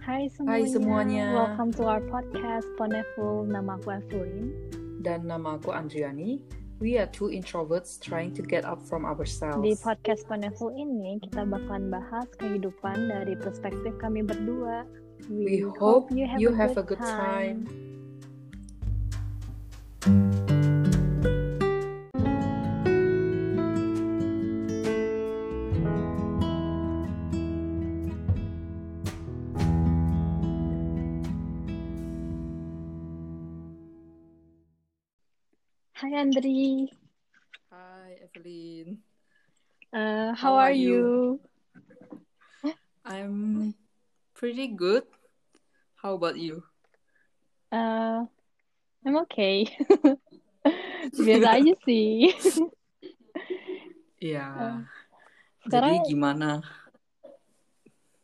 Hai semuanya. Hai semuanya. Welcome to our podcast Poneful. Nama aku Evelyn. Dan nama aku Andriani. We are two introverts trying to get up from ourselves. Di podcast Poneful ini kita bakalan bahas kehidupan dari perspektif kami berdua. We hope you have, a, good time. Hai Andri. Hi Evelyn. Uh, how, are you? I'm pretty good. How about you? Uh, I'm okay. Biasa aja sih. Ya. Uh, Jadi gimana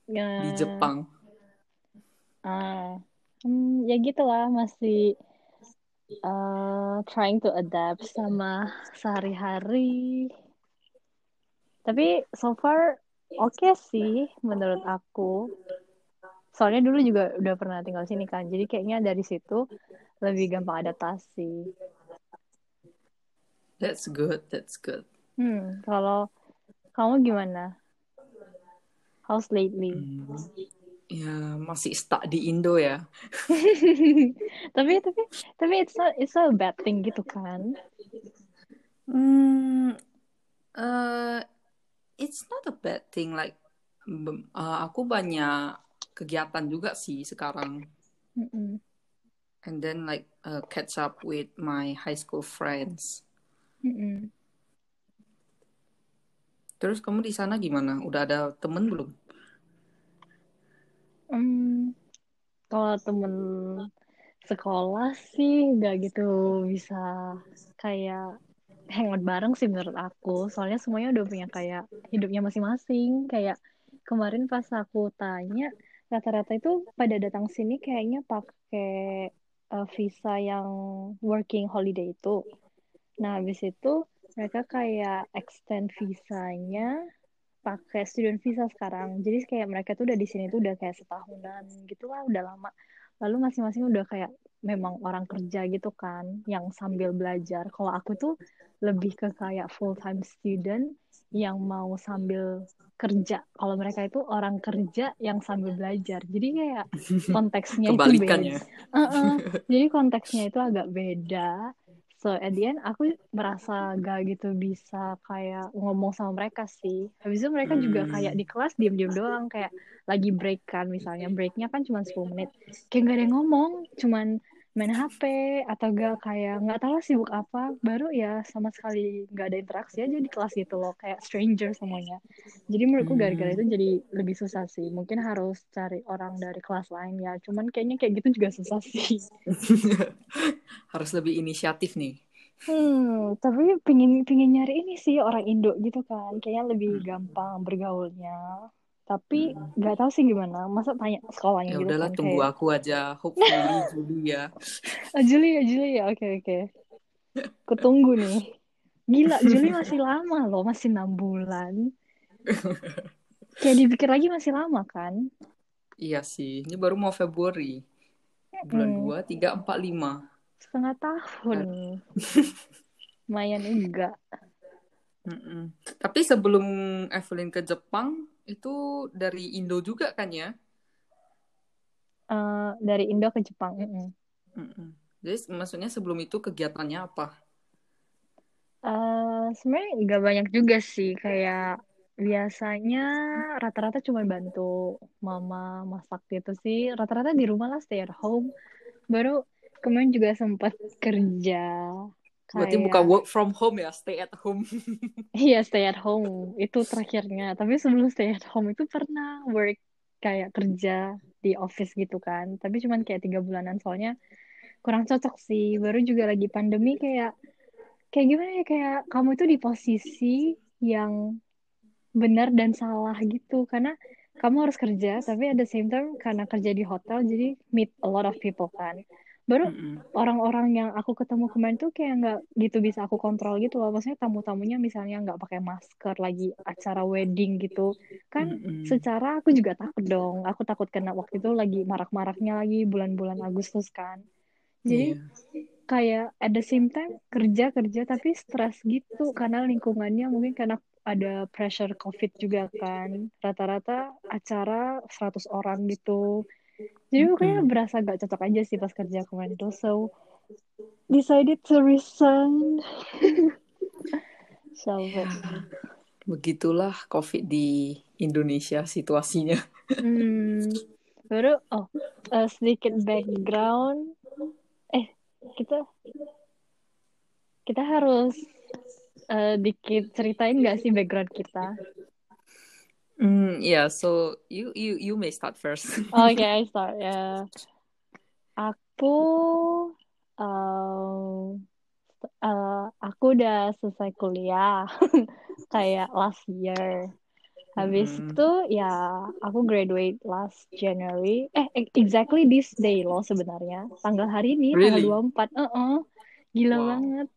Ya, di Jepang? Ah, hmm, ya gitulah masih uh, trying to adapt sama sehari-hari. Tapi so far oke sih menurut aku. Soalnya dulu juga udah pernah tinggal sini kan. Jadi kayaknya dari situ lebih gampang adaptasi. That's good. That's good. Hmm, kalau kamu gimana? How's lately? Hmm, Ya masih stuck di Indo ya. tapi tapi tapi it's not it's not a bad thing gitu kan? Hmm, uh, it's not a bad thing. Like, uh, aku banyak kegiatan juga sih sekarang. Mm-mm. And then like uh, catch up with my high school friends. Mm-mm. Terus kamu di sana gimana? Udah ada temen belum? Hmm, kalau temen sekolah sih nggak gitu bisa kayak hangout bareng sih menurut aku. Soalnya semuanya udah punya kayak hidupnya masing-masing. Kayak kemarin pas aku tanya, rata-rata itu pada datang sini kayaknya pakai uh, visa yang working holiday itu. Nah, habis itu mereka kayak extend visanya pakai student visa sekarang. Jadi kayak mereka tuh udah di sini tuh udah kayak setahunan gitu lah, udah lama. Lalu masing-masing udah kayak memang orang kerja gitu kan, yang sambil belajar. Kalau aku tuh lebih ke kayak full time student yang mau sambil kerja. Kalau mereka itu orang kerja yang sambil belajar. Jadi kayak konteksnya itu beda. Uh-uh. Jadi konteksnya itu agak beda. So at the end aku merasa gak gitu bisa kayak ngomong sama mereka sih. Habis itu mereka juga Hmm. kayak di kelas diem-diem doang kayak lagi break kan misalnya breaknya kan cuma 10 menit. Kayak gak ada yang ngomong, cuman main HP atau gak kayak nggak tahu sibuk apa. Baru ya sama sekali nggak ada interaksi aja di kelas gitu loh kayak stranger semuanya. Jadi menurutku gara-gara Hmm. itu jadi lebih susah sih. Mungkin harus cari orang dari kelas lain ya. Cuman kayaknya kayak gitu juga susah sih. Harus lebih inisiatif nih. Hmm, tapi pingin pingin nyari ini sih orang Indo gitu kan, kayaknya lebih Hmm. gampang bergaulnya. Tapi nggak tahu sih gimana, masa tanya sekolahnya Ya gitu udahlah kan tunggu kayak, aku aja. Hopefully Juli ya. ah, Juli ya Juli ya, oke oke, kutunggu nih. Gila, Juli masih lama loh, masih enam bulan. Kayak dipikir lagi masih lama kan? Iya sih. Ini baru mau Februari. Bulan Hmm, 2, 3, 4, 5. setengah tahun, lumayan enggak. Mm-mm. Tapi sebelum Evelyn ke Jepang, itu dari Indo juga kan ya? Eh, dari Indo ke Jepang. mm-mm. Mm-mm. Jadi maksudnya sebelum itu kegiatannya apa? Eh, sebenarnya nggak banyak juga sih kayak biasanya rata-rata cuma bantu mama masak gitu sih rata-rata di rumah lah stay at home baru kemarin juga sempat kerja Berarti bukan work from home ya, stay at home. iya stay at home. Itu terakhirnya. Tapi sebelum stay at home itu pernah work kayak kerja di office gitu kan. Tapi cuman kayak tiga bulanan. Soalnya kurang cocok sih. Baru juga lagi pandemi kayak kayak gimana ya? Kayak kamu itu di posisi yang benar dan salah gitu. Karena kamu harus kerja tapi at the same time karena kerja di hotel jadi meet a lot of people kan baru orang-orang yang aku ketemu kemarin tuh kayak nggak gitu bisa aku kontrol gitu loh. Maksudnya tamu-tamunya misalnya nggak pakai masker lagi acara wedding gitu. Kan Mm-mm. secara aku juga takut dong. Aku takut kena waktu itu lagi marak-maraknya lagi bulan-bulan Agustus kan. Jadi Iya. kayak at the same time kerja kerja tapi stres gitu. Karena lingkungannya mungkin karena ada pressure covid juga kan. Rata-rata acara 100 orang gitu jadi pokoknya Mm-mm. berasa gak cocok aja sih pas kerja kemarin tuh so decided to resign. So Ya, but, begitulah COVID di Indonesia situasinya. hmm, baru oh eh, sedikit background. Eh kita kita harus eh, dikit ceritain gak sih background kita Mm, yeah, so you you you may start first. Oke, I start ya. Aku, um, eh, aku udah selesai kuliah, kayak last year. Habis Mm-mm. itu ya aku graduate last January. Eh, e- exactly this day loh sebenarnya. Tanggal hari ini, Really? tanggal 24. Heeh. Gila Wow. banget.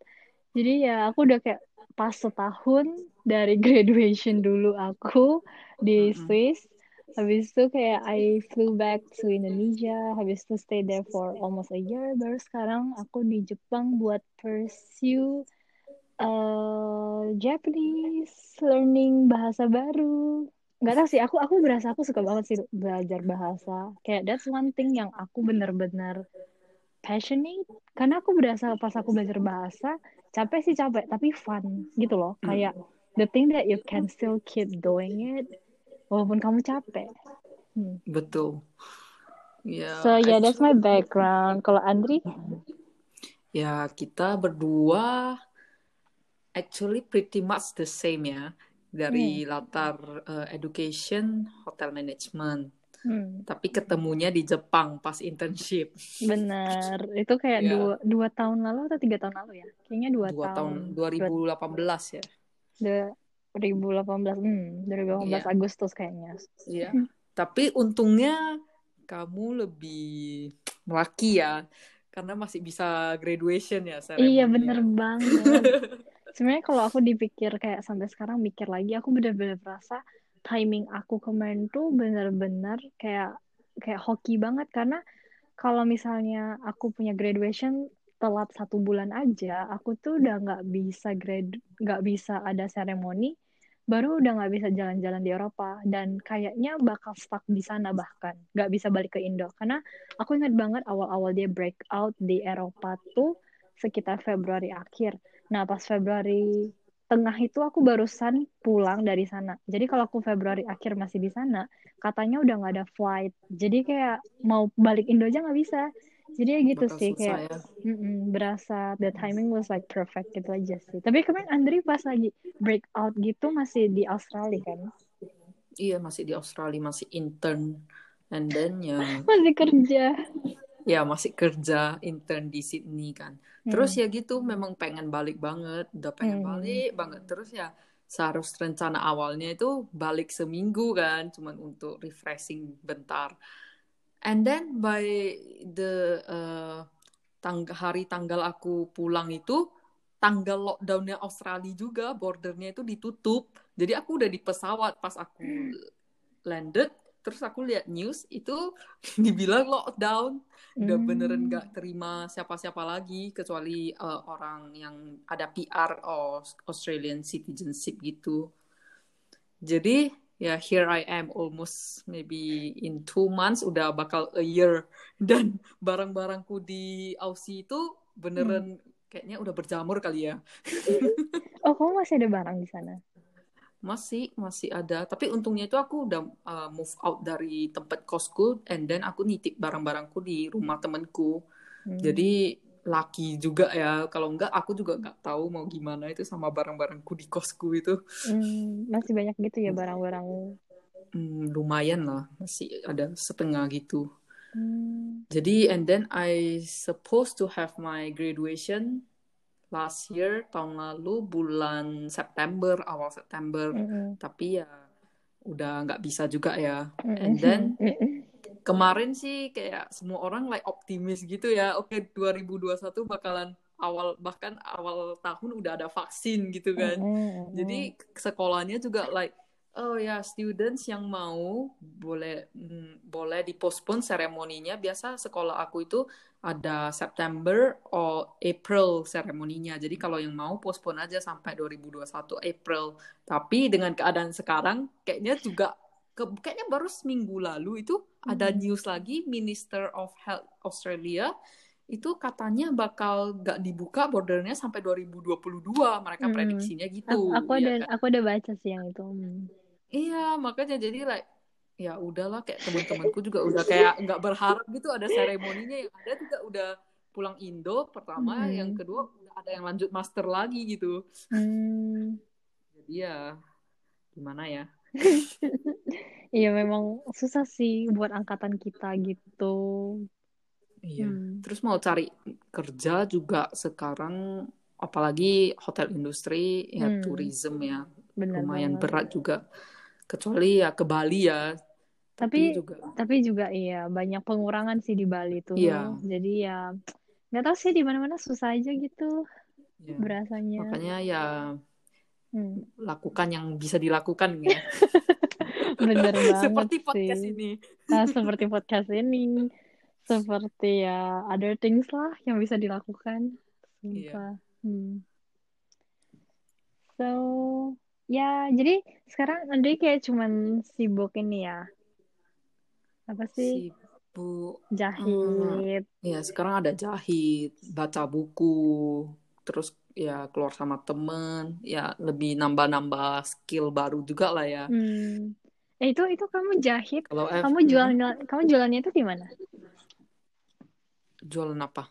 Jadi ya aku udah kayak pas setahun dari graduation dulu aku di. Swiss. Habis itu kayak I flew back to Indonesia. Habis itu stay there for almost a year. Baru sekarang aku di Jepang buat pursue uh, Japanese, learning bahasa baru. Gak tau sih, aku aku berasa aku suka banget sih belajar bahasa. Kayak that's one thing yang aku bener-bener passionate. Karena aku berasa pas aku belajar bahasa, capek sih capek, tapi fun gitu loh. Mm. The thing that you can still keep doing it, walaupun kamu capek. Hmm. Betul. Ya, So yeah, that's my background. Kalau Andri, ya kita berdua actually pretty much the same ya. Dari hmm, latar uh, education, hotel management. hmm, Tapi ketemunya di Jepang pas internship. bener. Itu kayak Ya, dua dua tahun lalu atau tiga tahun lalu ya? Kayaknya dua dua tahun tahun. Dua 2018 ya. Dua 2018, hmm, 2018 Iya, Agustus kayaknya. iya. Tapi untungnya kamu lebih laki ya, karena masih bisa graduation ya Iya seremoni bener ya. banget. Sebenarnya kalau aku dipikir kayak sampai sekarang mikir lagi, aku bener-bener merasa timing aku kemarin tuh bener-bener kayak kayak hoki banget karena kalau misalnya aku punya graduation telat satu bulan aja, aku tuh udah nggak bisa grad, nggak bisa ada seremoni, baru udah nggak bisa jalan-jalan di Eropa dan kayaknya bakal stuck di sana bahkan nggak bisa balik ke Indo karena aku ingat banget awal-awal dia breakout di Eropa tuh sekitar Februari akhir. Nah pas Februari tengah itu aku barusan pulang dari sana. Jadi kalau aku Februari akhir masih di sana, katanya udah nggak ada flight. Jadi kayak mau balik Indo aja nggak bisa. Jadi ya gitu Bakal sih susah kayak ya. mm-mm, berasa the timing was like perfect gitu aja sih. Tapi kemarin Andri pas lagi breakout gitu masih di Australia kan? Iya, masih di Australia, masih intern. And then ya, Masih kerja. ya masih kerja intern di Sydney kan. Terus Hmm. ya gitu, memang pengen balik banget, udah pengen Hmm. balik banget. Terus ya seharus rencana awalnya itu balik seminggu kan, cuman untuk refreshing bentar. And then by the uh, tang- hari tanggal aku pulang itu tanggal lockdownnya Australia juga bordernya itu ditutup. Jadi aku udah di pesawat pas aku landed, terus aku lihat news itu dibilang lockdown. Udah beneran Hmm. gak terima siapa-siapa lagi kecuali uh, orang yang ada PR or Australian citizenship gitu. Jadi ya here I am almost maybe in two months udah bakal a year dan barang-barangku di Aussie itu Hmm. beneran kayaknya udah berjamur kali ya. Oh, kamu masih ada barang di sana? Masih masih ada, tapi untungnya itu aku udah uh, move out dari tempat kosku and then aku nitip barang-barangku di rumah temenku. Hmm. Jadi laki juga ya. Kalau enggak aku juga nggak tahu mau gimana itu sama barang-barangku di kosku itu. Hmm, masih banyak gitu ya barang-barang. Hmm, lumayan lah, masih ada setengah gitu. Hmm. Jadi and then I supposed to have my graduation last year tahun lalu bulan September awal September Mm-mm. tapi ya udah nggak bisa juga ya Mm-mm. and then Mm-mm. kemarin sih kayak semua orang like optimis gitu ya. Oke, 2021 bakalan awal bahkan awal tahun udah ada vaksin gitu kan. Mm-mm, Jadi sekolahnya juga like oh ya students yang mau boleh mm, boleh dipospon seremoninya. Biasa sekolah aku itu ada September or April seremoninya. Jadi kalau yang mau pospon aja sampai 2021 April. Tapi dengan keadaan sekarang kayaknya juga ke, kayaknya baru seminggu lalu itu ada Hmm. news lagi Minister of Health Australia itu katanya bakal gak dibuka bordernya sampai 2022 mereka Mm-mm. prediksinya Aku, gitu aku ya ada kan aku ada baca sih yang itu. Hmm. iya makanya jadi like ya udahlah kayak teman-temanku juga udah kayak nggak berharap gitu ada seremoninya yang ada juga udah pulang Indo pertama Mm-mm. yang kedua udah ada yang lanjut master lagi gitu Hmm. jadi ya gimana ya Iya memang susah sih buat angkatan kita gitu. Iya. Hmm. Terus mau cari kerja juga sekarang, apalagi hotel industri, ya Hmm. tourism ya, Benar lumayan banget. berat juga. Kecuali ya ke Bali ya, tapi Tapi juga, tapi juga iya banyak pengurangan sih di Bali tuh. iya, Jadi ya nggak tahu sih di mana-mana susah aja gitu ya. berasanya. Makanya ya Hmm. lakukan yang bisa dilakukan ya. Bener banget Seperti podcast sih. ini. Nah, seperti podcast ini, seperti ya other things lah yang bisa dilakukan. Iya. Hmm. So, ya jadi sekarang Andre kayak cuman sibuk ini ya. Apa sih? Sibuk. Hmm, Jahit. ya sekarang ada jahit, baca buku, terus ya keluar sama temen, ya lebih nambah-nambah skill baru juga lah ya. Hmm. Eh, itu itu kamu jahit, Kalau F, kamu mhm. jualan kamu jualannya itu di mana? jualan apa?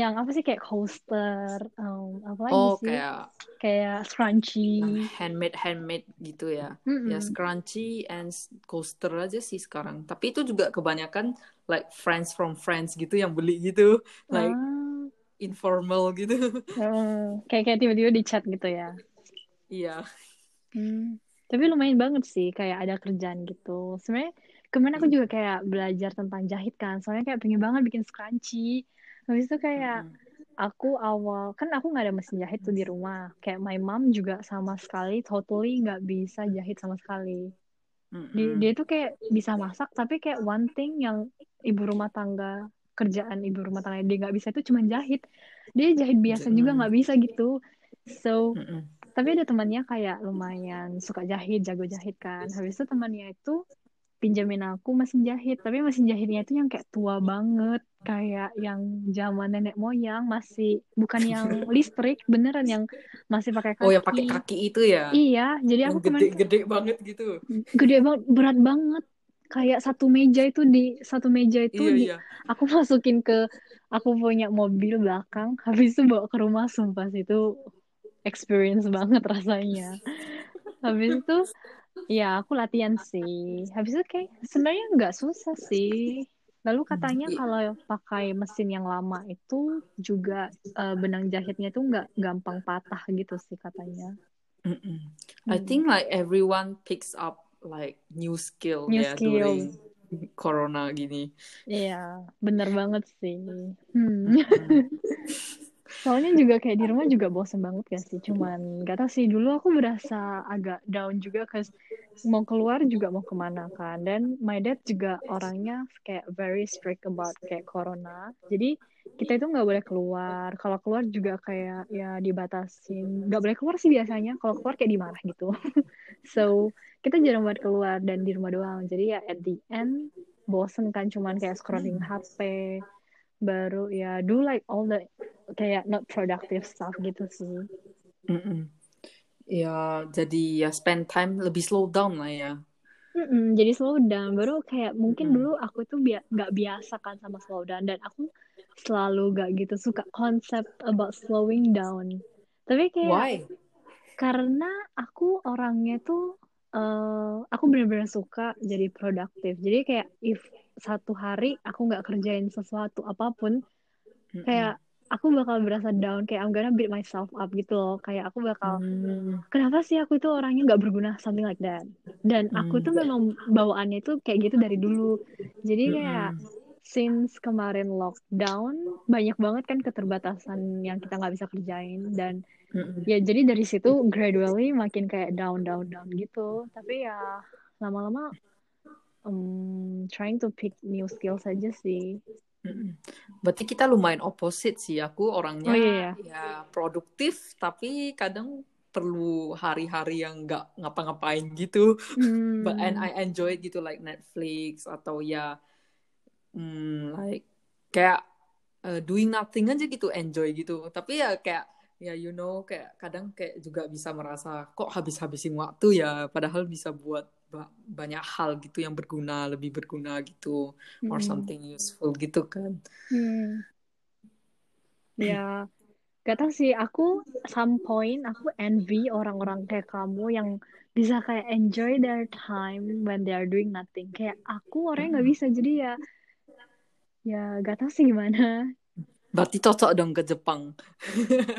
Yang apa sih kayak coaster, um, apa lagi Oh, sih? kayak Kayak scrunchie. handmade handmade gitu ya. Mm-mm. Ya scrunchie and coaster aja sih sekarang. Tapi itu juga kebanyakan like friends from friends gitu yang beli gitu, like Ah, informal gitu. oh, kayak kayak tiba-tiba di chat gitu ya. Iya. Hmm. Tapi lumayan banget sih kayak ada kerjaan gitu. Sebenarnya kemarin aku juga kayak belajar tentang jahit kan. Soalnya kayak pengen banget bikin scrunchie. Habis itu kayak aku awal kan aku nggak ada mesin jahit tuh di rumah. Kayak my mom juga sama sekali totally nggak bisa jahit sama sekali. Dia, Mm-mm. dia tuh kayak bisa masak tapi kayak one thing yang ibu rumah tangga kerjaan ibu rumah tangga dia nggak bisa itu cuma jahit. Dia jahit biasa juga Mm. nggak bisa gitu. So Mm-mm. tapi ada temannya kayak lumayan suka jahit, jago jahit kan. Habis itu temannya itu pinjamin aku mesin jahit, tapi mesin jahitnya itu yang kayak tua banget, kayak yang zaman nenek moyang masih bukan yang listrik, beneran yang masih pakai Oh, yang pakai kaki. kaki itu ya, Iya, jadi aku kemarin tuh gede-gede banget gitu. gede banget, berat banget. Kayak satu meja itu di satu meja itu Iya di iya. aku masukin ke aku punya mobil belakang, habis itu bawa ke rumah sumpah itu experience banget rasanya. Habis itu ya aku latihan sih. Habis itu kayak sebenarnya nggak susah sih. Lalu katanya I- kalau pakai mesin yang lama itu juga eh, benang jahitnya itu nggak gampang patah gitu sih katanya. I Hmm. think like everyone picks up like new skill New ya skill. during corona gini. Iya, bener banget sih. Hmm. Mm-mm. Soalnya juga kayak di rumah juga bosen banget gak sih? Cuman gak tau sih, dulu aku berasa agak down juga cause mau keluar juga mau ke mana kan. Dan my dad juga orangnya kayak very strict about kayak corona. Jadi kita itu nggak boleh keluar. Kalau keluar juga kayak ya dibatasin. Nggak boleh keluar sih biasanya. Kalau keluar kayak dimarah gitu. So kita jarang banget keluar dan di rumah doang. Jadi ya at the end bosen kan cuman kayak scrolling HP baru ya do like all the kayak not productive stuff gitu sih. Mm-mm. Ya jadi ya spend time lebih slow down lah ya. Mm-mm, jadi slow down. Baru kayak mungkin Mm-mm. dulu aku tuh bia- nggak biasa kan sama slow down dan aku selalu gak gitu suka konsep about slowing down. Tapi kayak Why? karena aku orangnya tuh eh aku benar-benar suka jadi produktif. Jadi kayak if satu hari aku nggak kerjain sesuatu apa pun, Mm-mm. kayak aku bakal berasa down kayak I'm gonna beat myself up gitu loh kayak aku bakal Hmm. kenapa sih aku itu orangnya nggak berguna something like that dan aku tuh Hmm. memang bawaannya tuh kayak gitu dari dulu jadi kayak Mm-mm. Since kemarin lockdown banyak banget kan keterbatasan yang kita nggak bisa kerjain dan Mm-mm. ya jadi dari situ gradually makin kayak down down down gitu tapi ya lama-lama um, trying to pick new skills aja sih. Berarti kita lumayan opposite sih. Aku orangnya oh iya ya produktif, tapi kadang perlu hari-hari yang nggak ngapa-ngapain gitu. But and hmm I enjoy it gitu like Netflix atau ya hmm, like kayak uh, doing nothing aja gitu enjoy gitu. Tapi ya kayak ya you know kayak kadang kayak juga bisa merasa kok habis-habisin waktu ya padahal bisa buat ba- banyak hal gitu yang berguna, lebih berguna gitu or Mm-mm. something useful gitu kan. Hmm. Ya, gak tau sih. Aku some point aku envy orang-orang kayak kamu yang bisa kayak enjoy their time when they are doing nothing. Kayak aku orangnya nggak Mm-mm. bisa. Jadi ya, ya gak tau sih gimana. Berarti cocok dong ke Jepang.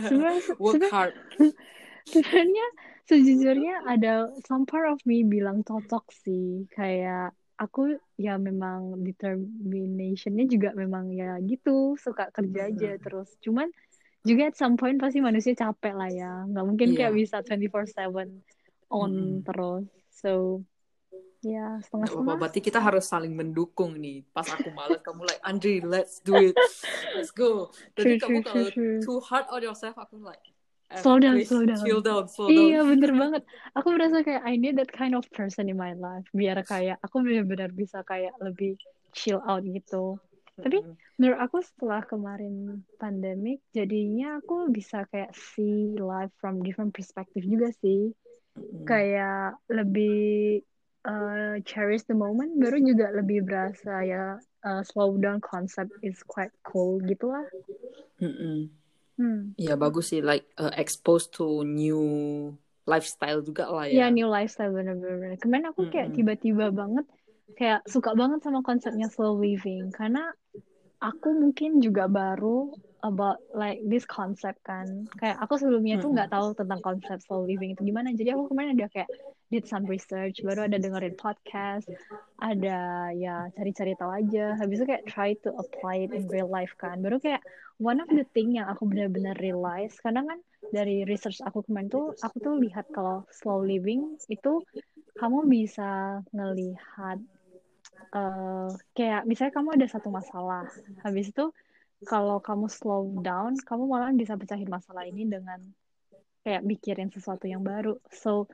Sebenarnya, Work hard. sebenarnya sejujurnya ada some part of me bilang cocok sih. Kayak aku ya memang determinationnya juga memang ya gitu. Suka kerja aja Mm-mm. terus. Cuman juga at some point pasti manusia capek lah ya. Nggak mungkin kayak Iya. bisa 24/7 on Mm-mm. terus. So, ya Nggak apa-apa, setengah-setengah. berarti kita harus saling mendukung nih. Pas aku males, kamu like, Andri, let's do it. Let's go. Jadi kamu true, kalau too hard on yourself, aku like, eh, Slow down, slow down. chill down, slow Iya, down. bener banget. Aku merasa kayak I need that kind of person in my life. Biar kayak aku benar-benar bisa kayak lebih chill out gitu. Tapi menurut aku setelah kemarin pandemic, jadinya aku bisa kayak see life from different perspective juga sih. Kayak lebih uh, cherish the moment, baru juga lebih berasa ya uh, slow down concept is quite cool gitu lah. Mm-mm. Hmm. Iya bagus sih, like uh, exposed to new lifestyle juga lah Ya, ya. new lifestyle bener-bener. Kemarin aku kayak tiba-tiba banget kayak suka banget sama konsepnya slow living karena aku mungkin juga baru about like this concept kan. Kayak aku sebelumnya tuh nggak tahu tentang konsep slow living itu gimana. Jadi aku kemarin ada kayak did some research, baru ada dengerin podcast, ada ya cari-cari tahu aja. Habis itu kayak try to apply it in real life kan. Baru kayak one of the thing yang aku benar-benar realize karena kan dari research aku kemarin tuh aku tuh lihat kalau slow living itu kamu bisa ngelihat eh kayak misalnya kamu ada satu masalah habis itu kalau kamu slow down kamu malah bisa pecahin masalah ini dengan kayak mikirin sesuatu yang baru. So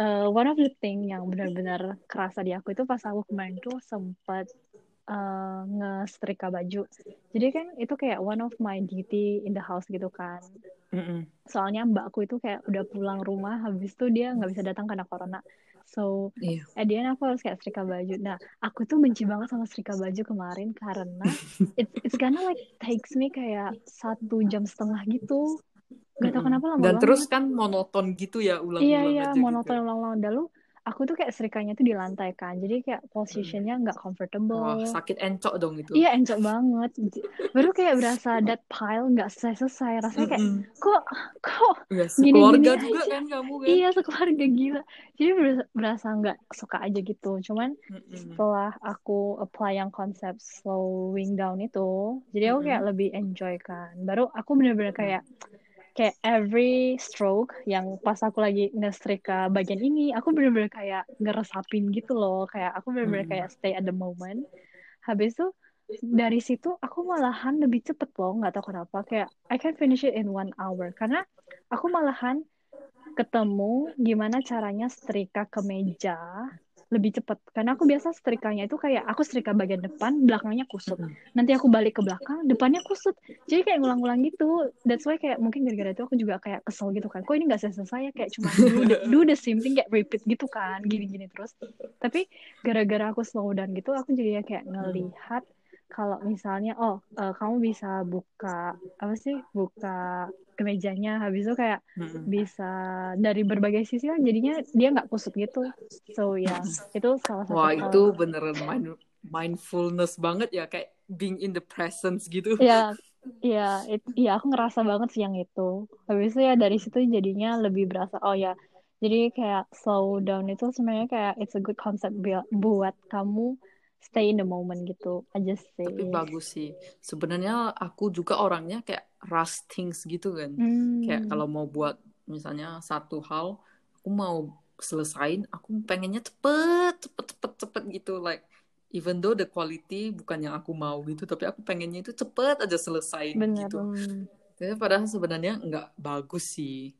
uh, one of the thing yang benar-benar kerasa di aku itu pas aku kemarin tuh sempat uh, nge-setrika baju. Jadi kan itu kayak one of my duty in the house gitu kan. Mm-mm. soalnya mbakku itu kayak udah pulang rumah habis itu dia nggak bisa datang karena corona so Iya. at the end aku harus kayak setrika baju. Nah aku tuh benci banget sama setrika baju kemarin karena it's it's gonna like takes me kayak satu jam setengah gitu. Gak tau kenapa lama Dan banget. terus kan monoton gitu ya, iya ulang-ulang iya aja gitu. monoton ulang-ulang. Dulu aku tuh kayak serikanya tuh di lantai kan jadi kayak posisinya nggak Wah, comfortable sakit encok dong itu. iya encok banget baru kayak berasa that pile nggak selesai-selesai rasanya kayak kok kok Ya, gini-gini sekeluarga juga aja kan kamu kan. Iya sekeluarga gila. Jadi berasa, nggak suka aja gitu. Cuman Mm-mm. setelah aku apply yang konsep slowing down itu, jadi aku kayak lebih enjoy kan. Baru aku bener-bener kayak kayak every stroke yang pas aku lagi nge-setrika bagian ini, aku bener-bener kayak ngeresapin gitu loh. Kayak aku bener-bener Mm-mm. kayak stay at the moment. Habis itu dari situ aku malahan lebih cepet loh, nggak tahu kenapa. Kayak I can finish it in one hour karena aku malahan ketemu gimana caranya setrika ke meja lebih cepet karena aku biasa setrikanya itu kayak aku setrika bagian depan belakangnya kusut. Nanti aku balik ke belakang depannya kusut. Jadi kayak ngulang-ngulang gitu. That's why kayak mungkin gara-gara itu aku juga kayak kesel gitu kan. Kok ini nggak selesai ya? Kayak cuma do the, do the same thing kayak repeat gitu kan gini-gini terus. Tapi gara-gara aku slow down gitu aku jadi kayak ngelihat kalau misalnya oh eh, kamu bisa buka apa sih buka kemejanya habis itu kayak Mm-mm. bisa dari berbagai sisi kan jadinya dia nggak kusut gitu so ya itu salah satu Wah, hal itu beneran mind- mindfulness banget ya, kayak being in the presence gitu. ya Iya, it- iya aku ngerasa banget sih yang itu. Habis itu ya dari situ jadinya lebih berasa, oh ya, jadi kayak slow down itu sebenarnya kayak it's a good concept buat kamu stay in the moment gitu aja Tapi sih. bagus sih. Sebenarnya aku juga orangnya kayak rush things gitu kan. Kayak Hmm, kalau mau buat misalnya satu hal, aku mau selesain, aku pengennya cepet, cepet, cepet, cepet gitu. Like, even though the quality bukan yang aku mau gitu, tapi aku pengennya itu cepet aja selesain bener. gitu. Tapi padahal sebenarnya nggak bagus sih.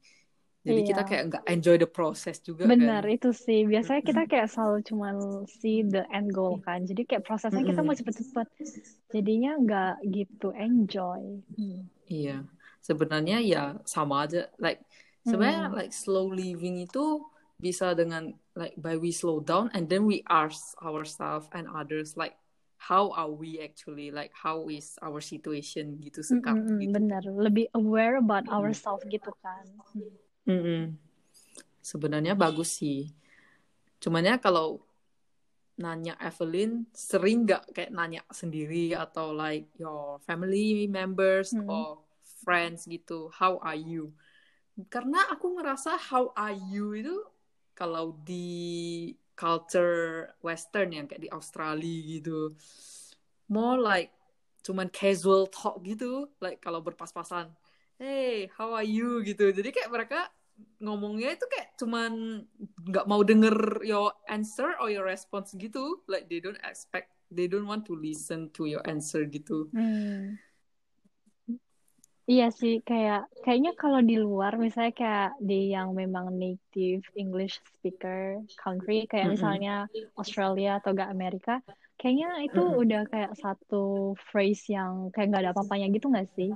Jadi kita iya. kayak nggak enjoy the process juga Benar, kan. itu sih. Biasanya kita kayak selalu cuman see the end goal kan. Jadi kayak prosesnya kita mau cepet-cepet. Jadinya nggak gitu enjoy. Hmm. Iya, sebenarnya ya sama aja. Like sebenarnya Hmm. like slow living itu bisa dengan like by we slow down and then we ask ourselves and others like how are we actually like how is our situation gitu Mm, mm, sekarang mm, gitu. benar. Lebih aware about ourselves gitu kan. Mm-mm. Sebenarnya bagus sih. Cuman ya kalau nanya Evelyn sering nggak kayak nanya sendiri atau like your family members Hmm. or friends gitu how are you karena aku ngerasa how are you itu kalau di culture western yang kayak di Australia gitu more like cuman casual talk gitu like kalau berpas-pasan hey how are you gitu jadi kayak mereka ngomongnya itu kayak cuman nggak mau denger your answer or your response gitu like they don't expect they don't want to listen to your answer gitu Hmm. Iya sih, kayak kayaknya kalau di luar, misalnya kayak di yang memang native English speaker country, kayak Mm-mm. misalnya Australia atau gak Amerika, kayaknya itu Mm-mm. udah kayak satu phrase yang kayak nggak ada apa-apanya gitu nggak sih?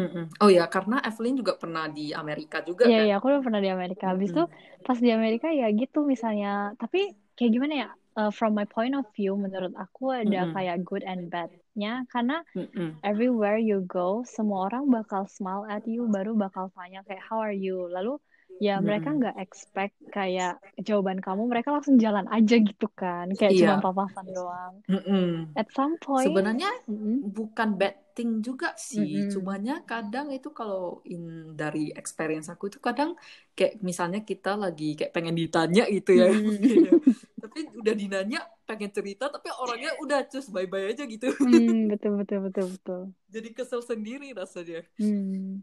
Mm-mm. Oh ya, karena Evelyn juga pernah di Amerika juga Iya, kan? iya, aku udah pernah di Amerika. Habis itu pas di Amerika ya gitu misalnya. Tapi kayak gimana ya? Uh, from my point of view, menurut aku ada Mm-mm. kayak good and bad-nya. Karena Mm-mm. everywhere you go, semua orang bakal smile at you, baru bakal tanya kayak how are you. Lalu ya mereka Mm-mm. nggak expect kayak jawaban kamu, mereka langsung jalan aja gitu kan, kayak cuma Iya. papasan doang. Mm-mm. At some point, Sebenarnya mm-mm, bukan bad thing juga sih, mm-mm, cumannya kadang itu kalau in dari experience aku itu kadang kayak misalnya kita lagi kayak pengen ditanya gitu ya, ya. Tapi udah dinanya pengen cerita tapi orangnya udah cus bye-bye aja gitu. Hmm, betul betul betul betul. Jadi kesel sendiri rasanya. Hmm.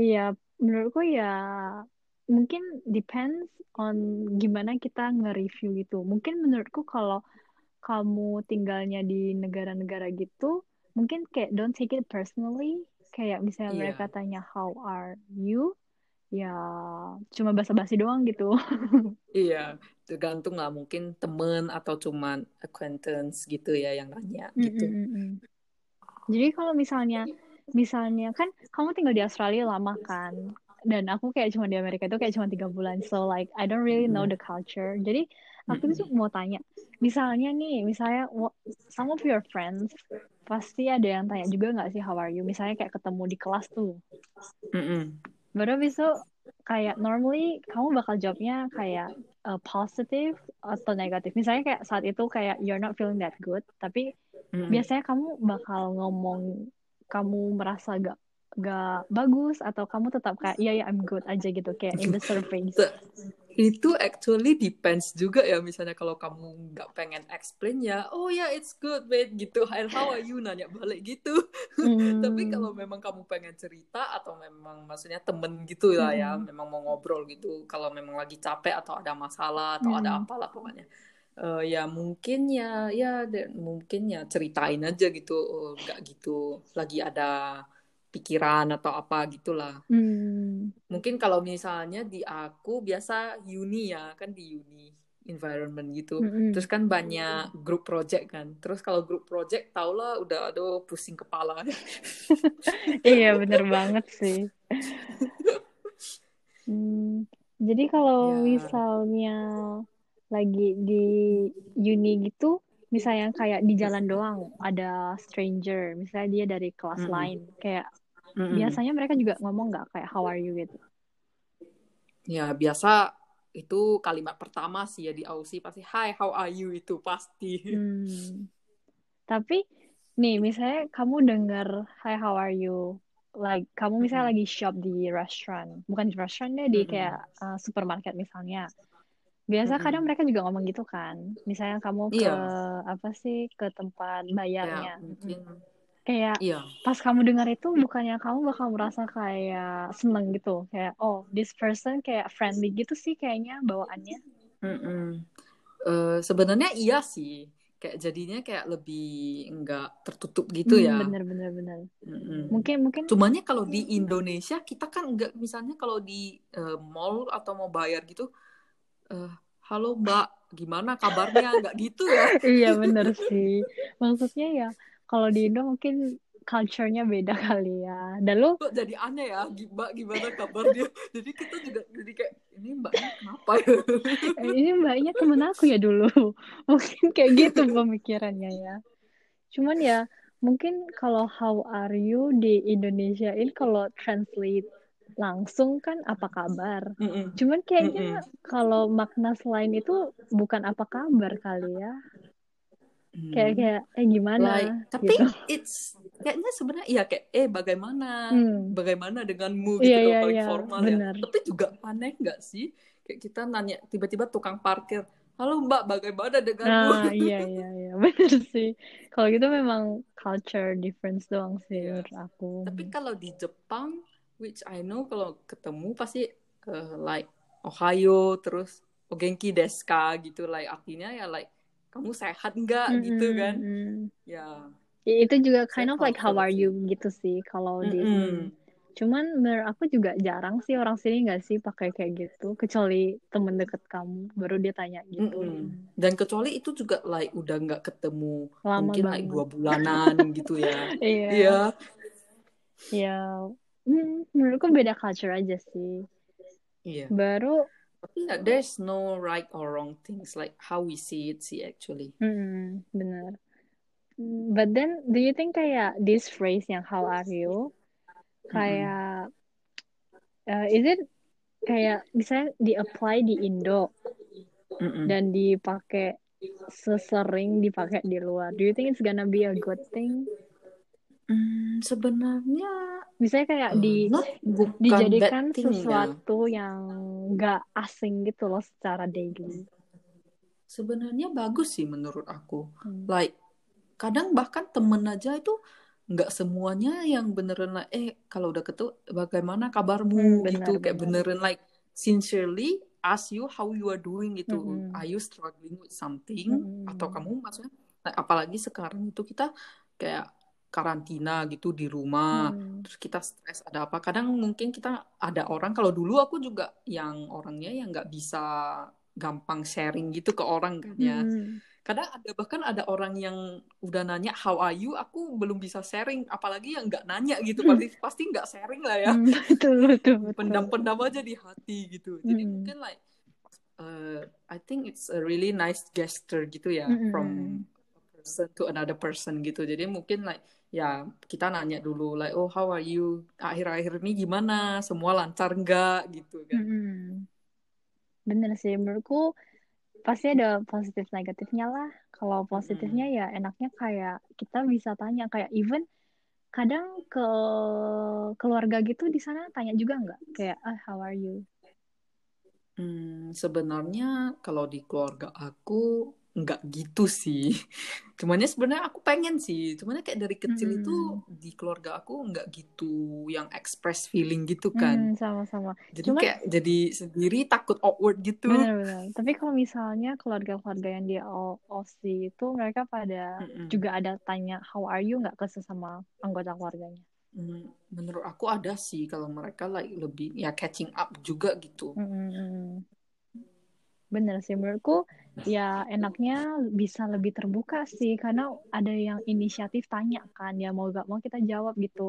Iya, menurutku ya mungkin depends on gimana kita nge-review gitu. Mungkin menurutku kalau kamu tinggalnya di negara-negara gitu, mungkin kayak don't take it personally. Kayak misalnya mereka Iya. tanya how are you, ya cuma basa-basi doang gitu. Iya, tergantung lah mungkin temen atau cuman acquaintance gitu ya yang nanya gitu. mm. Jadi kalau misalnya, misalnya kan kamu tinggal di Australia lama kan, dan aku kayak cuma di Amerika itu kayak cuma tiga bulan, so like I don't really know the culture. Jadi aku tuh mau tanya, misalnya nih, misalnya some of your friends pasti ada yang tanya juga nggak sih how are you? Misalnya kayak ketemu di kelas tuh, Mm-mm. baru habis itu kayak normally kamu bakal jawabnya kayak uh, positive atau negatif. Misalnya kayak saat itu kayak you're not feeling that good, tapi Mm-mm. biasanya kamu bakal ngomong kamu merasa gak gak bagus atau kamu tetap kayak iya ya I'm good aja gitu kayak in the surface. Itu actually depends juga ya misalnya kalau kamu nggak pengen explain ya, oh ya it's good mate gitu, and how are you nanya balik gitu. Tapi kalau Hmm, memang kamu pengen cerita atau memang maksudnya temen gitu lah ya, hmm, memang mau ngobrol gitu, kalau memang lagi capek atau ada masalah atau ada hmm, apalah pokoknya. Eh, ya mungkin ya ya mungkin ya ceritain aja gitu, oh, nggak gitu lagi ada pikiran atau apa gitulah. hmm, Mungkin kalau misalnya di aku biasa uni ya, kan di uni environment gitu. hmm, Terus kan banyak grup project kan. Terus kalau grup project tau lah udah aduh pusing kepala. Iya bener banget sih. Hmm, jadi kalau Ya. misalnya lagi di uni gitu, misalnya kayak di jalan doang ada stranger, misalnya dia dari kelas Mm-mm. lain, kayak Mm-mm. biasanya mereka juga ngomong nggak kayak how are you gitu. Ya biasa itu kalimat pertama sih ya di Aussie pasti Hi how are you itu pasti. Hmm. Tapi nih misalnya kamu dengar Hi how are you like kamu misalnya Mm-mm. lagi shop di restoran bukan di restoran deh di Mm-mm. kayak uh, supermarket misalnya biasa Mm-mm. kadang mereka juga ngomong gitu kan misalnya kamu ke Iya, apa sih ke tempat bayarnya mungkin Mm-mm. Kayak iya. pas kamu dengar itu bukannya kamu bakal merasa kayak seneng gitu kayak oh this person kayak friendly gitu sih kayaknya bawaannya Mm-mm. Eh, sebenarnya iya sih. Kayak jadinya kayak lebih enggak tertutup gitu Hmm, ya. bener bener bener Mm-mm. mungkin mungkin Cumannya kalau di Indonesia kita kan enggak misalnya kalau di eh, mall atau mau bayar gitu, eh, halo Mbak, gimana kabarnya? Enggak gitu ya. iya bener sih maksudnya ya kalau di Indo mungkin culture-nya beda kali ya. Dan lu? Kok jadi aneh ya, Mbak gimana kabarnya? Jadi kita juga jadi kayak ini Mbaknya kenapa ya? eh, ini mbaknya temen aku ya dulu. Mungkin kayak gitu pemikirannya ya. Cuman ya mungkin kalau how are you di Indonesia ini kalau translate langsung kan apa kabar? Mm-mm. cuman kayaknya kalau makna selain itu bukan apa kabar kali ya Hmm. kayak eh gimana Like, tapi gitu it's kayaknya sebenarnya iya kayak eh bagaimana hmm bagaimana denganmu iya gitu iya paling iya formal ya. Tapi juga aneh nggak sih? Kayak kita nanya tiba-tiba tukang parkir, halo Mbak bagaimana denganmu? nah iya iya iya bener sih kalau gitu memang culture difference doang sih Iya. menurut aku Tapi kalau di Jepang, which I know kalau ketemu pasti eh, like Ohio terus Ogenki desu ka gitu like artinya ya like kamu sehat nggak gitu kan? Mm-mm. Ya, Ya, itu juga kind of like how are you gitu sih kalau di Mm-mm. hmm. cuman menurut aku juga jarang sih orang sini nggak sih pakai kayak gitu kecuali temen deket kamu baru dia tanya gitu Mm-mm. Dan kecuali itu juga like udah nggak ketemu lama mungkin like banget dua bulanan gitu ya. iya Iya. ya hmm, menurutku beda culture aja sih Iya. baru Ya, there's no right or wrong things like how we see it sih actually. hmm, bener but then do you think kayak this phrase yang how are you kayak uh, is it kayak misalnya di apply di Indo Mm-mm. dan dipakai sesering dipakai di luar. Do you think it's gonna be a good thing? Hmm, sebenarnya Misalnya kayak di dijadikan thing ya. sesuatu yang nggak asing gitu loh secara daily. Sebenarnya bagus sih menurut aku. Hmm. Like kadang bahkan temen aja itu nggak semuanya yang beneran like eh kalau udah ketemu bagaimana Hmm, kabarmu benar gitu kayak benar. beneran like sincerely ask you how you are doing gitu. Mm-mm. Are you struggling with something atau Mm-mm. kamu maksudnya like, apalagi sekarang itu kita kayak karantina gitu di rumah Hmm. terus kita stres ada apa kadang mungkin kita ada orang kalau dulu aku juga yang orangnya yang nggak bisa gampang sharing gitu ke orang kan ya Hmm. kadang ada bahkan ada orang yang udah nanya how are you aku belum bisa sharing apalagi yang nggak nanya gitu pasti pasti nggak sharing lah ya Hmm, betul betul betul. pendam-pendam aja di hati gitu jadi Hmm. mungkin like uh, I think it's a really nice gesture gitu ya Mm-mm. from person to another person gitu jadi mungkin like ya kita nanya dulu like oh how are you akhir-akhir ini gimana semua lancar nggak gitu kan Mm-mm. Bener sih menurutku pasti ada positif negatifnya lah. Kalau positifnya Mm-mm. ya enaknya kayak kita bisa tanya kayak even kadang ke keluarga gitu di sana tanya juga nggak kayak ah how are you? Hmm, sebenarnya kalau di keluarga aku nggak gitu sih. Cumannya sebenarnya aku pengen sih. Cumannya kayak dari kecil itu Hmm, di keluarga aku nggak gitu yang express feeling gitu kan. hmm, sama-sama. Jadi Cuman kayak jadi sendiri takut awkward gitu. bener-bener. Tapi kalau misalnya keluarga-keluarga yang di OC itu mereka pada Mm-mm. juga ada tanya how are you nggak ke sesama anggota keluarganya. Hmm, menurut aku ada sih kalau mereka like lebih ya catching up juga gitu. Mm-mm. Bener sih menurutku ya enaknya bisa lebih terbuka sih karena ada yang inisiatif tanya kan ya mau gak mau kita jawab gitu.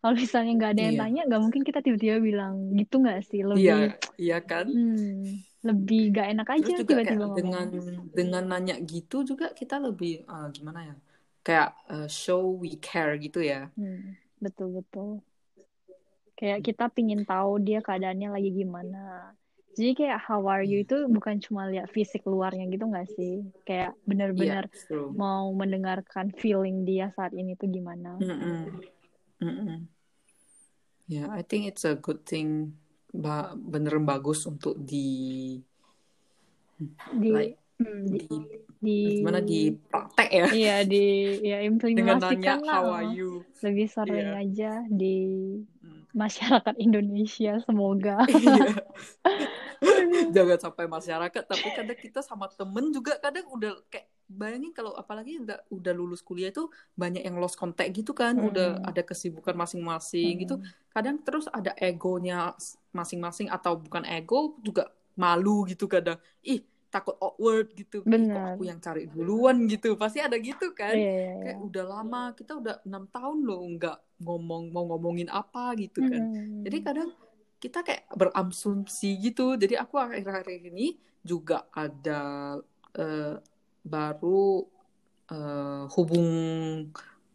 Kalau misalnya nggak ada yang Iya, tanya nggak mungkin kita tiba-tiba bilang gitu nggak sih iya, lebih iya kan. hmm, lebih gak enak aja tiba-tiba dengan ngomong. dengan nanya gitu juga kita lebih eh, gimana ya? Kayak eh, show we care gitu ya. Hmm, betul betul. Kayak kita pingin tahu dia keadaannya lagi gimana. Jadi kayak how are you itu bukan cuma lihat fisik luarnya gitu nggak sih? Kayak benar-benar Yeah, true. mau mendengarkan feeling dia saat ini tuh gimana. Mm-mm. Mm-mm. Yeah, I think it's a good thing. Ba beneran bagus untuk di Di like hmm, di, di gimana di praktek ya Iya di ya dengan nanya implementasikan lah. how are you. Lebih sering Iya. aja di Mm. Masyarakat Indonesia semoga. Iya. Jangan sampai masyarakat, tapi kadang kita sama temen juga kadang udah kayak bayangin kalau apalagi udah udah lulus kuliah itu banyak yang lost contact gitu kan, udah Mm. ada kesibukan masing-masing gitu. Mm. Kadang terus ada egonya masing-masing atau bukan ego juga malu gitu kadang. Ih, takut awkward gitu. Ih, kok aku yang cari duluan gitu. Pasti ada gitu kan. Iya iya iya. Kayak udah lama, kita udah enam tahun loh nggak ngomong mau ngomongin apa gitu kan. Mm. Jadi kadang kita kayak berasumsi gitu. Jadi aku akhir-akhir ini juga ada eh, baru eh, hubung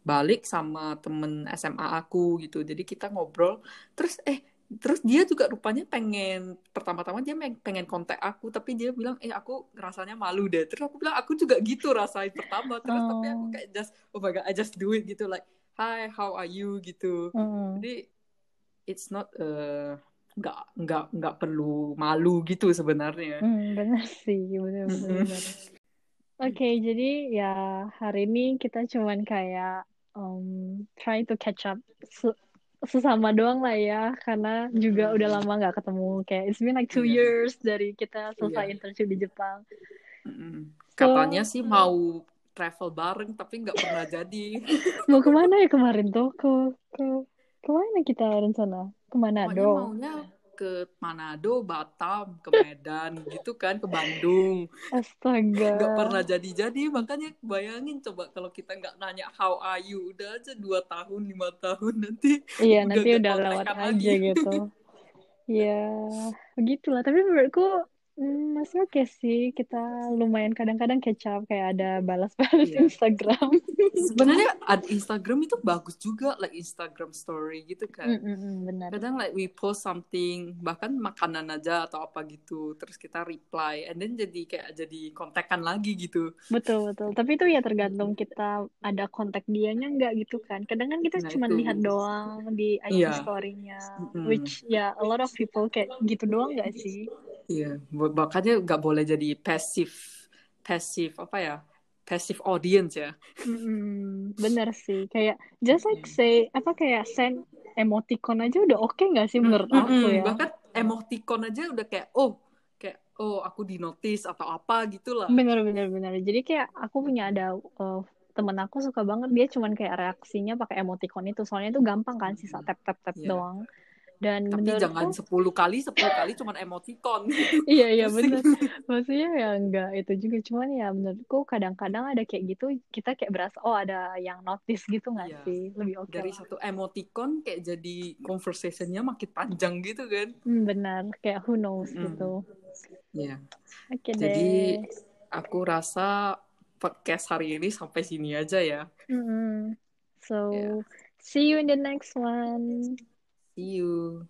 balik sama temen SMA aku gitu. Jadi kita ngobrol. Terus eh terus dia juga rupanya pengen pertama-tama dia peng- pengen kontak aku tapi dia bilang eh aku rasanya malu deh terus aku bilang aku juga gitu rasain pertama terus tapi aku Oh. kayak just oh my god I just do it gitu like hi how are you gitu Mm. jadi it's not uh, nggak nggak nggak perlu malu gitu sebenarnya. Hmm, benar sih, benar benar. Oke, jadi ya hari ini kita cuman kayak um, try to catch up sesama doang lah ya, karena juga Mm. udah lama nggak ketemu. Kayak it's been like two Iya. years dari kita selesai Iya. internship di Jepang. Mm-mm. So, Katanya sih mau travel bareng tapi nggak pernah jadi. mau ke mana ya kemarin tuh? Ke ke ke mana kita rencana? Ke Pokoknya Manado. maunya ke Manado, Batam, ke Medan gitu kan, ke Bandung. Astaga. Nggak pernah jadi-jadi, makanya bayangin coba kalau kita nggak nanya how are you, udah aja dua tahun, lima tahun nanti Iya, udah nanti udah lewat aja lagi. gitu. Ya, begitulah. Tapi menurutku hmm, masih oke sih. Kita lumayan kadang-kadang catch up kayak ada balas-balas Iya. Instagram. Sebenarnya ad- Instagram itu bagus juga, like Instagram story gitu kan. Mm-mm, benar. kadang like we post something bahkan makanan aja atau apa gitu terus kita reply and then jadi kayak jadi kontekan lagi gitu Betul, betul. Tapi itu ya tergantung kita ada kontak dianya nggak gitu kan. Kadang kan kita nah cuma itu lihat doang di IG iya story-nya. Mm-mm. Which ya a lot of people kayak gitu doang nggak sih? Iya makanya nggak boleh jadi passive passive apa ya passive audience ya Mm-mm, bener sih. Kayak just like Mm. say apa kayak send emoticon aja udah oke nggak sih Mm, menurut mm, aku mm. ya? bahkan emoticon aja udah kayak oh kayak oh aku di notice atau apa gitulah Bener bener bener. Jadi kayak aku punya ada uh, temen aku suka banget dia cuman kayak reaksinya pakai emoticon itu. Soalnya itu gampang kan sisa tap tap tap Iya. doang. Dan tapi jangan menurutku 10 kali 10 kali cuman emoticon iya iya bener. Maksudnya ya enggak itu juga cuman ya menurutku kadang-kadang ada kayak gitu kita kayak berasa oh ada yang notice gitu nggak iya sih? Lebih oke dari lah. satu emoticon kayak jadi conversationnya makin panjang gitu kan Hmm, benar. Kayak who knows Mm, gitu. Iya. Oke Jadi deh. aku rasa podcast hari ini sampai sini aja ya. Mm-mm. Ya, So see you in the next one. See you.